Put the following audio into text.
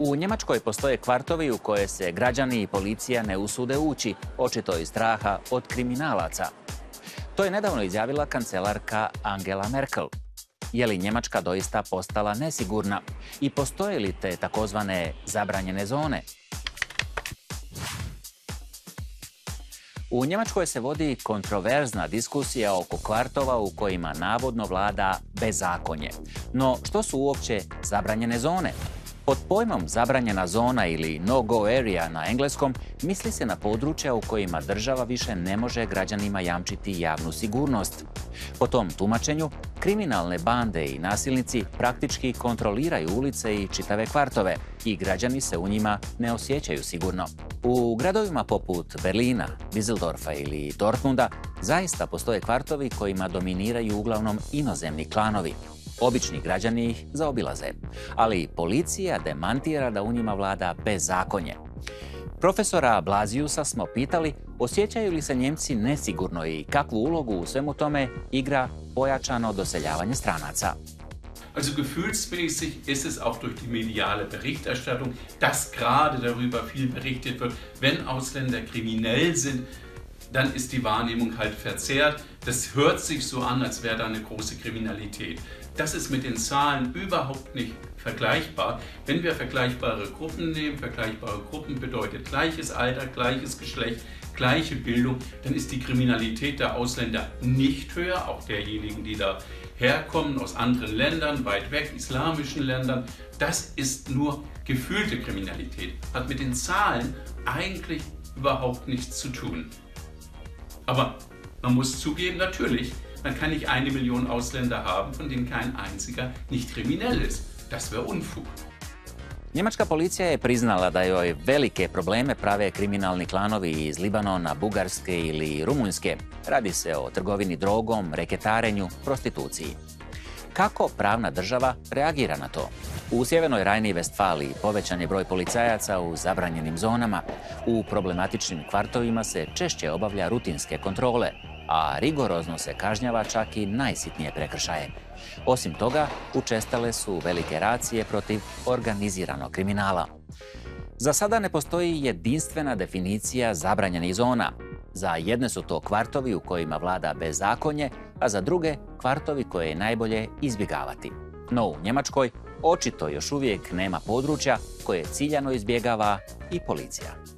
U Njemačkoj postoje kvartovi u koje se građani i policija ne usude ući, očito iz straha od kriminalaca. To je nedavno izjavila kancelarka Angela Merkel. Je li Njemačka doista postala nesigurna? I postoje li te takozvane zabranjene zone? U Njemačkoj se vodi kontroverzna diskusija oko kvartova u kojima navodno vlada bezakonje. No što su uopće zabranjene zone? Pod pojmom zabranjena zona ili no-go area na engleskom misli se na područja u kojima država više ne može građanima jamčiti javnu sigurnost. Po tom tumačenju, kriminalne bande i nasilnici praktički kontroliraju ulice i čitave kvartove i građani se u njima ne osjećaju sigurno. U gradovima poput Berlina, Düsseldorfa ili Dortmunda zaista postoje kvartovi kojima dominiraju uglavnom inozemni klanovi, Obični građani ih zaobilaze, ali policija demantira da u njima vlada bezakonje. Profesora Blaziusa smo pitali osjećaju li se Njemci nesigurno i kakvu ulogu u svemu tome igra pojačano doseljavanje stranaca. Also gefühlsmäßig ist es auch durch die mediale Berichterstattung, dass gerade darüber viel berichtet wird, wenn Ausländer kriminell sind, dann ist die Wahrnehmung halt verzerrt. Das hört sich so an, als wäre da eine große Kriminalität. Das ist mit den Zahlen überhaupt nicht vergleichbar. Wenn wir vergleichbare Gruppen nehmen, vergleichbare Gruppen bedeutet gleiches Alter, gleiches Geschlecht, gleiche Bildung, dann ist die Kriminalität der Ausländer nicht höher, auch derjenigen, die da herkommen aus anderen Ländern, weit weg, islamischen Ländern. Das ist nur gefühlte Kriminalität, hat mit den Zahlen eigentlich überhaupt nichts zu tun. Aber man muss zugeben, natürlich, man kann nicht eine Million Ausländer haben, von denen kein einziger nicht kriminell ist. Das wäre Unfug. Njemačka policija je priznala da joj velike probleme prave kriminalni klanovi iz Libanona, Bugarske ili Rumunjske. Radi se o trgovini drogom, reketarenju, prostituciji. Kako pravna država reagira na to? U sjevernoj Rajni i povećan je broj policajaca u zabranjenim zonama. U problematičnim kvartovima se češće obavlja rutinske kontrole, a rigorozno se kažnjava čak i najsitnije prekršaje. Osim toga, učestale su velike racije protiv organiziranog kriminala. Za sada ne postoji jedinstvena definicija zabranjenih zona. Za jedne su to kvartovi u kojima vlada bezakonje, a za druge kvartovi koje je najbolje izbjegavati. No u Njemačkoj Očito još uvijek nema područja koje ciljano izbjegava i policija.